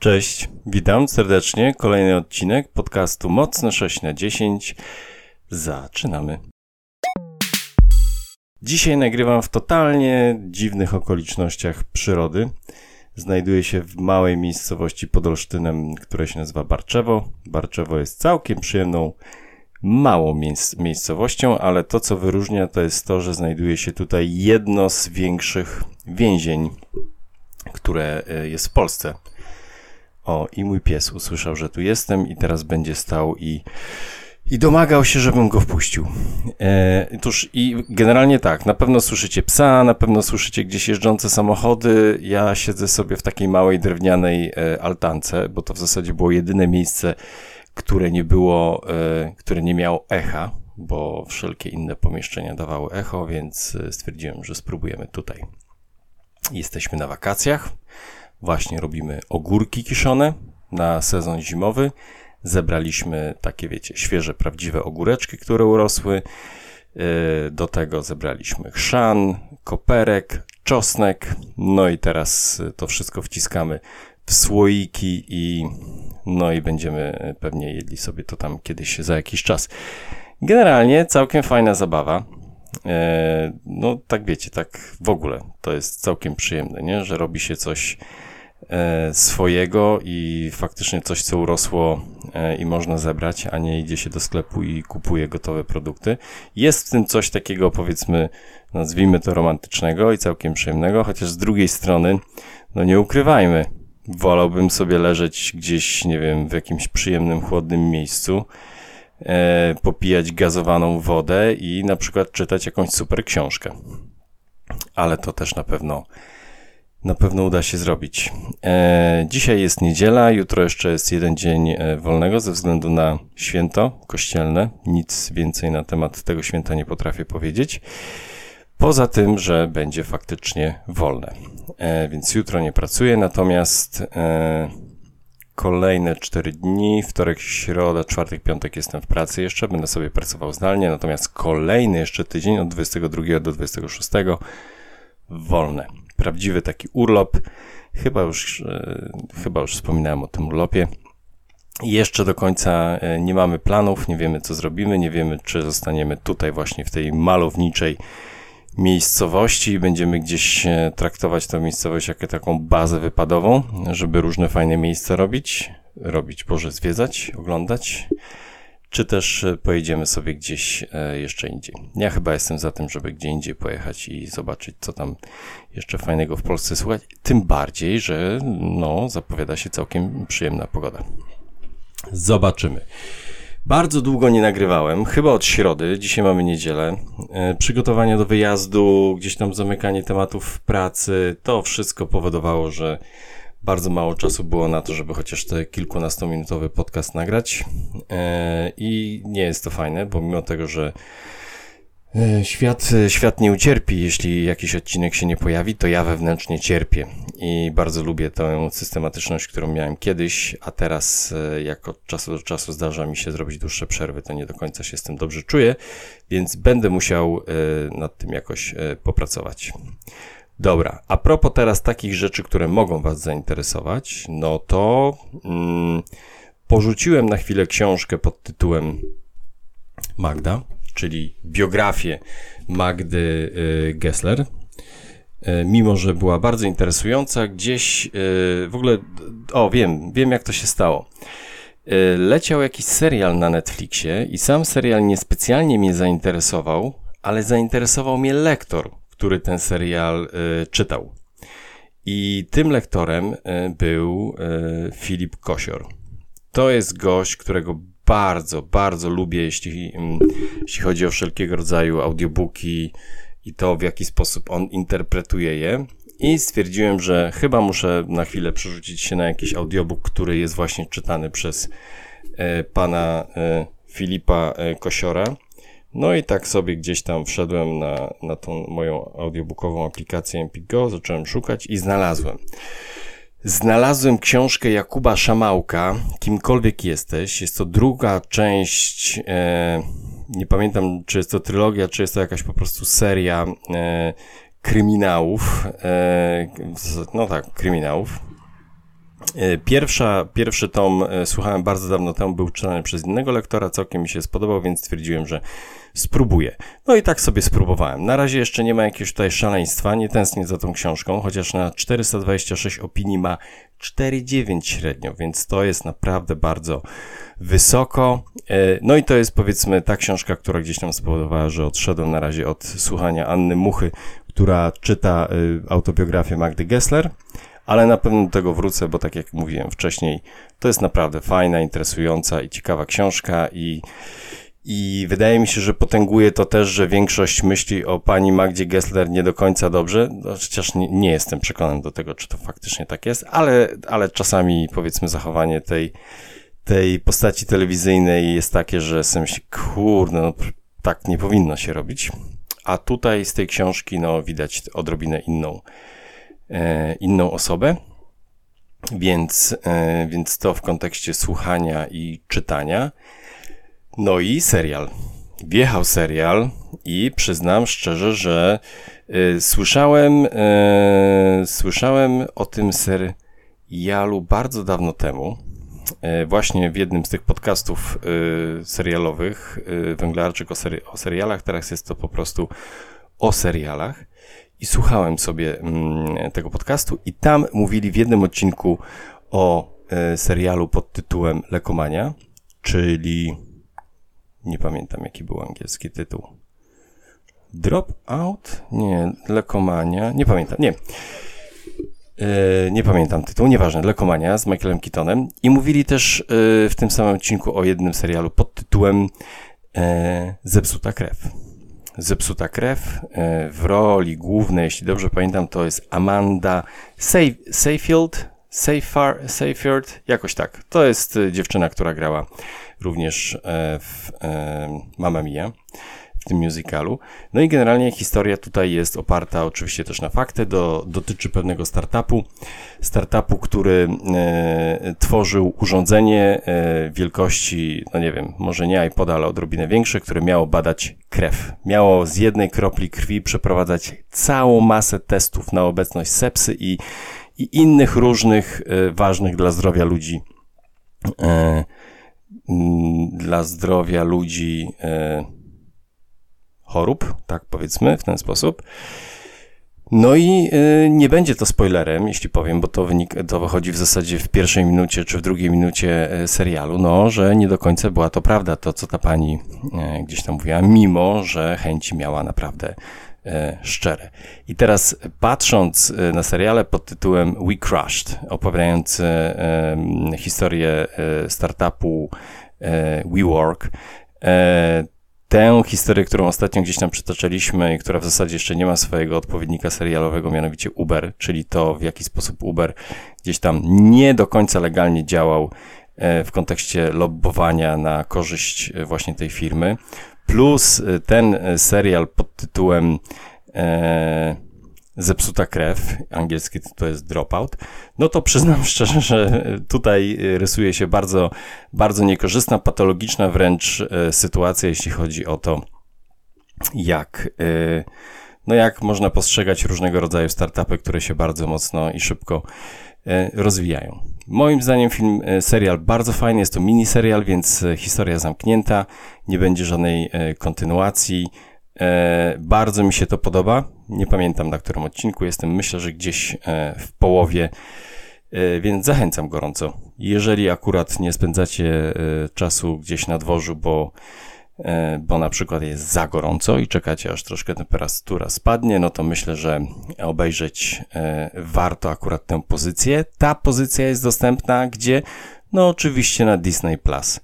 Cześć, witam serdecznie. Kolejny odcinek podcastu Mocne 6 na 10. Zaczynamy. Dzisiaj nagrywam w totalnie dziwnych okolicznościach przyrody. Znajduję się w małej miejscowości pod Olsztynem, która się nazywa Barczewo. Barczewo jest całkiem przyjemną, małą miejsc miejscowością, ale to co wyróżnia to jest to, że znajduje się tutaj jedno z większych więzień, które e, jest w Polsce. O, i mój pies usłyszał, że tu jestem i teraz będzie stał i, i domagał się, żebym go wpuścił. E, tuż i generalnie tak, na pewno słyszycie psa, na pewno słyszycie gdzieś jeżdżące samochody. Ja siedzę sobie w takiej małej drewnianej e, altance, bo to w zasadzie było jedyne miejsce, które nie było, e, które nie miało echa, bo wszelkie inne pomieszczenia dawały echo, więc e, stwierdziłem, że spróbujemy tutaj. Jesteśmy na wakacjach. Właśnie robimy ogórki kiszone na sezon zimowy. Zebraliśmy takie, wiecie, świeże, prawdziwe ogóreczki, które urosły. Yy, do tego zebraliśmy chrzan, koperek, czosnek. No i teraz to wszystko wciskamy w słoiki i no i będziemy pewnie jedli sobie to tam kiedyś za jakiś czas. Generalnie całkiem fajna zabawa. No, tak wiecie, tak w ogóle to jest całkiem przyjemne, nie? że robi się coś swojego i faktycznie coś, co urosło e, i można zebrać, a nie idzie się do sklepu i kupuje gotowe produkty. Jest w tym coś takiego, powiedzmy, nazwijmy to romantycznego i całkiem przyjemnego, chociaż z drugiej strony, no nie ukrywajmy, wolałbym sobie leżeć gdzieś, nie wiem, w jakimś przyjemnym, chłodnym miejscu e, popijać gazowaną wodę i na przykład czytać jakąś super książkę. Ale to też na pewno na pewno uda się zrobić. E, dzisiaj jest niedziela, jutro jeszcze jest jeden dzień e, wolnego ze względu na święto kościelne. Nic więcej na temat tego święta nie potrafię powiedzieć. Poza tym, że będzie faktycznie wolne. E, więc jutro nie pracuję, natomiast e, kolejne 4 dni, wtorek, środa, czwartek, piątek jestem w pracy jeszcze, będę sobie pracował zdalnie, natomiast kolejny jeszcze tydzień od 22 do 26 wolne. Prawdziwy taki urlop. Chyba już, e, chyba już wspominałem o tym urlopie. Jeszcze do końca e, nie mamy planów, nie wiemy co zrobimy, nie wiemy czy zostaniemy tutaj właśnie w tej malowniczej miejscowości i będziemy gdzieś e, traktować tę miejscowość jako taką bazę wypadową, żeby różne fajne miejsca robić, robić, Boże, zwiedzać, oglądać, czy też e, pojedziemy sobie gdzieś e, jeszcze indziej. Ja chyba jestem za tym, żeby gdzie indziej pojechać i zobaczyć, co tam jeszcze fajnego w Polsce słuchać, tym bardziej, że no, zapowiada się całkiem przyjemna pogoda. Zobaczymy. Bardzo długo nie nagrywałem, chyba od środy, dzisiaj mamy niedzielę. E, przygotowania do wyjazdu, gdzieś tam zamykanie tematów pracy, to wszystko powodowało, że bardzo mało czasu było na to, żeby chociaż te kilkunastominutowy podcast nagrać. E, I nie jest to fajne, bo mimo tego, że E, świat, świat nie ucierpi, jeśli jakiś odcinek się nie pojawi, to ja wewnętrznie cierpię i bardzo lubię tę systematyczność, którą miałem kiedyś, a teraz e, jak od czasu do czasu zdarza mi się zrobić dłuższe przerwy, to nie do końca się z tym dobrze czuję, więc będę musiał nad tym jakoś popracować. Dobra, a propos teraz takich rzeczy, które mogą Was zainteresować, no to mm, porzuciłem na chwilę książkę pod tytułem Magda, czyli biografię Magdy y, Gessler. Y, mimo, że była bardzo interesująca, gdzieś y, w ogóle, o wiem, wiem jak to się stało. Leciał jakiś serial na Netflixie i sam serial niespecjalnie mnie zainteresował, ale zainteresował mnie lektor, który ten serial czytał. I tym lektorem był Filip Kosior. To jest gość, którego bardzo, bardzo lubię, jeśli, mm, jeśli chodzi o wszelkiego rodzaju audiobooki i to, w jaki sposób on interpretuje je. I stwierdziłem, że chyba muszę na chwilę przerzucić się na jakiś audiobook, który jest właśnie czytany przez pana Filipa Kosiora. No i tak sobie gdzieś tam wszedłem na, na tą moją audiobookową aplikację Empik Go, zacząłem szukać i znalazłem. Znalazłem książkę Jakuba Szamałka, Kimkolwiek jesteś. Jest to druga część, e, nie pamiętam czy jest to trylogia, czy jest to jakaś po prostu seria e, kryminałów. E, no tak, kryminałów. E, pierwsza, pierwszy tom e, słuchałem bardzo dawno temu, był czytany przez innego lektora, całkiem mi się spodobał, więc stwierdziłem, że spróbuję. No i tak sobie spróbowałem. Na razie jeszcze nie ma jakiegoś tutaj szaleństwa, nie tęsknię za tą książką, chociaż na 426 opinii ma 4,9 średnio, więc to jest naprawdę bardzo wysoko. E, no i to jest powiedzmy ta książka, która gdzieś tam spowodowała, że odszedłem na razie od słuchania Anny Muchy, która czyta autobiografię Magdy Gessler ale na pewno do tego wrócę, bo tak jak mówiłem wcześniej, to jest naprawdę fajna, interesująca i ciekawa książka i i wydaje mi się, że potęguje to też, że większość myśli o pani Magdzie Gessler nie do końca dobrze, no, chociaż nie, nie, jestem przekonany do tego, czy to faktycznie tak jest, ale, ale czasami powiedzmy zachowanie tej, tej postaci telewizyjnej jest takie, że sobie myśli, kurde, no tak nie powinno się robić. A tutaj z tej książki, no widać odrobinę inną, inną osobę. Więc, e, więc to w kontekście słuchania i czytania. No i serial. Wjechał serial i przyznam szczerze, że y, słyszałem, słyszałem o tym serialu bardzo dawno temu. Właśnie w jednym z tych podcastów serialowych, Węglarczyk o, seri o serialach, teraz jest to po prostu o serialach i słuchałem sobie mm, tego podcastu i tam mówili w jednym odcinku o e, serialu pod tytułem Lekomania, czyli nie pamiętam jaki był angielski tytuł. Drop Out? Nie, Lekomania, nie pamiętam, nie. E, nie pamiętam tytułu, nieważne, Lekomania z Michaelem Keatonem i mówili też e, w tym samym odcinku o jednym serialu pod tytułem Zepsuta krew. Zepsuta krew. E, w roli głównej, jeśli dobrze pamiętam, to jest Amanda Seyfield, Seyfield, jakoś tak. To jest e, dziewczyna, która grała również e, w Mamma Mia w tym musicalu. No i generalnie historia tutaj jest oparta oczywiście też na fakty, do, dotyczy pewnego startupu, startupu, który e, tworzył urządzenie e, wielkości, no nie wiem, może nie iPoda, ale odrobinę większe, które miało badać krew. Miało z jednej kropli krwi przeprowadzać całą masę testów na obecność sepsy i, i innych różnych e, ważnych dla zdrowia ludzi e, dla zdrowia ludzi e, chorób, tak powiedzmy, w ten sposób. No i y, nie będzie to spoilerem, jeśli powiem, bo to, wynik, to wychodzi w zasadzie w pierwszej minucie czy w drugiej minucie y, serialu, no, że nie do końca była to prawda, to co ta pani y, gdzieś tam mówiła, mimo że chęci miała naprawdę szczere. I teraz patrząc na seriale pod tytułem We Crushed, opowiadający historię startupu WeWork, tę historię, którą ostatnio gdzieś tam przytaczaliśmy i która w zasadzie jeszcze nie ma swojego odpowiednika serialowego, mianowicie Uber, czyli to w jaki sposób Uber gdzieś tam nie do końca legalnie działał e, w kontekście lobbowania na korzyść e, właśnie tej firmy, plus e, ten serial pod tytułem zepsuta krew, angielski to jest dropout, no to przyznam szczerze, że tutaj rysuje się bardzo, bardzo niekorzystna, patologiczna wręcz e, sytuacja, jeśli chodzi o to, jak, e, no jak można postrzegać różnego rodzaju startupy, które się bardzo mocno i szybko rozwijają. Moim zdaniem film, serial bardzo fajny, jest to mini serial, więc historia zamknięta, nie będzie żadnej kontynuacji, bardzo mi się to podoba. Nie pamiętam na którym odcinku jestem. Myślę, że gdzieś e, w połowie, e, więc zachęcam gorąco. Jeżeli akurat nie spędzacie czasu gdzieś na dworzu, bo, bo na przykład jest za gorąco i czekacie aż troszkę temperatura spadnie, no to myślę, że obejrzeć warto akurat tę pozycję. Ta pozycja jest dostępna gdzie? No oczywiście na Disney Plus.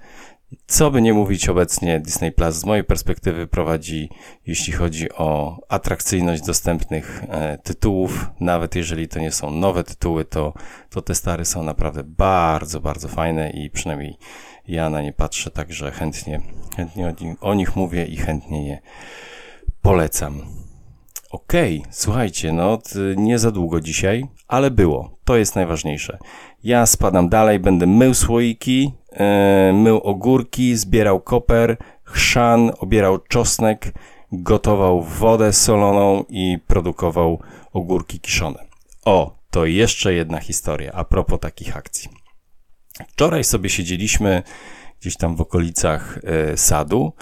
Co by nie mówić obecnie, Disney Plus z mojej perspektywy prowadzi, jeśli chodzi o atrakcyjność dostępnych e, tytułów. Nawet jeżeli to nie są nowe tytuły, to, to te stare są naprawdę bardzo, bardzo fajne i przynajmniej ja na nie patrzę, także chętnie, chętnie o, o nich mówię i chętnie je polecam. Okej, okay, słuchajcie, no nie za długo dzisiaj, ale było. To jest najważniejsze. Ja spadam dalej, będę mył słoiki, mył ogórki, zbierał koper, chrzan, obierał czosnek, gotował wodę soloną i produkował ogórki kiszone. O, to jeszcze jedna historia a propos takich akcji. Wczoraj sobie siedzieliśmy gdzieś tam w okolicach e, sadu.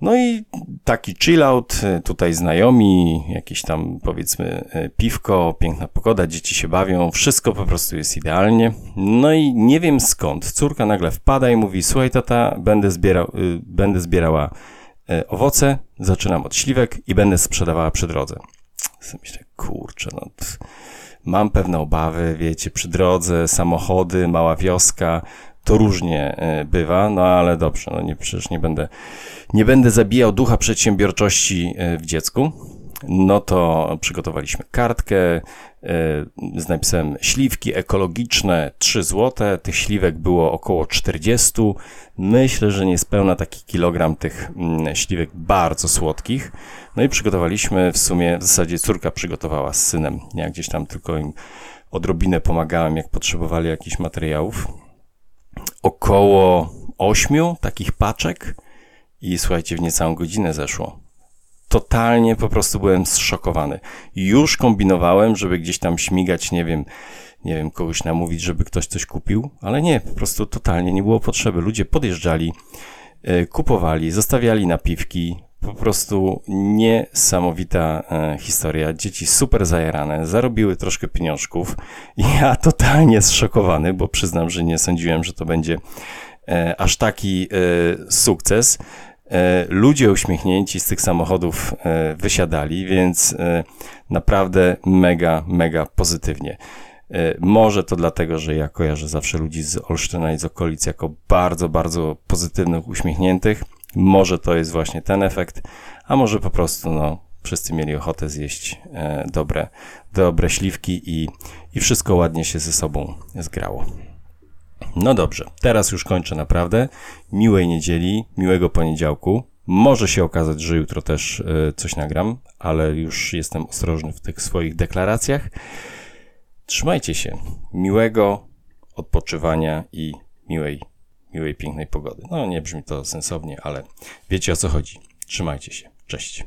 No i taki chill out, e, tutaj znajomi, jakieś tam powiedzmy e, piwko, piękna pogoda, dzieci się bawią, wszystko po prostu jest idealnie. No i nie wiem skąd, córka nagle wpada i mówi, słuchaj tata, będę, zbierał, będę zbierała owoce, zaczynam od śliwek i będę sprzedawała przy drodze. Myślę, kurczę, no mam pewne obawy, wiecie, przy drodze, samochody, mała wioska, to różnie e, bywa, no ale dobrze, no nie, przecież nie będę, nie będę zabijał ducha przedsiębiorczości e, w dziecku. No to przygotowaliśmy kartkę e, z napisem śliwki ekologiczne 3 zł. Tych śliwek było około 40. Myślę, że niespełna taki kilogram tych mm, śliwek bardzo słodkich. No i przygotowaliśmy w sumie, w zasadzie córka przygotowała z synem. Ja gdzieś tam tylko im odrobinę pomagałem, jak potrzebowali jakichś materiałów około ośmiu takich paczek i słuchajcie, w niecałą godzinę zeszło. Totalnie po prostu byłem zszokowany. Już kombinowałem, żeby gdzieś tam śmigać, nie wiem, nie wiem, kogoś namówić, żeby ktoś coś kupił, ale nie, po prostu totalnie nie było potrzeby. Ludzie podjeżdżali, e, kupowali, zostawiali napiwki, po prostu niesamowita e, historia. Dzieci super zajarane, zarobiły troszkę pieniążków. Ja totalnie zszokowany, bo przyznam, że nie sądziłem, że to będzie e, aż taki e, sukces. Ludzie uśmiechnięci z tych samochodów wysiadali, więc naprawdę mega, mega pozytywnie. Może to dlatego, że ja kojarzę zawsze ludzi z Olsztyna i z okolic jako bardzo, bardzo pozytywnych, uśmiechniętych. Może to jest właśnie ten efekt, a może po prostu no, wszyscy mieli ochotę zjeść e, dobre, dobre śliwki i, i wszystko ładnie się ze sobą zgrało. No dobrze, teraz już kończę naprawdę. Miłej niedzieli, miłego poniedziałku. Może się okazać, że jutro też e, coś nagram, ale już jestem ostrożny w tych swoich deklaracjach. Trzymajcie się. Miłego odpoczywania i miłej miłej, pięknej pogody. No, nie brzmi to sensownie, ale wiecie o co chodzi. Trzymajcie się. Cześć.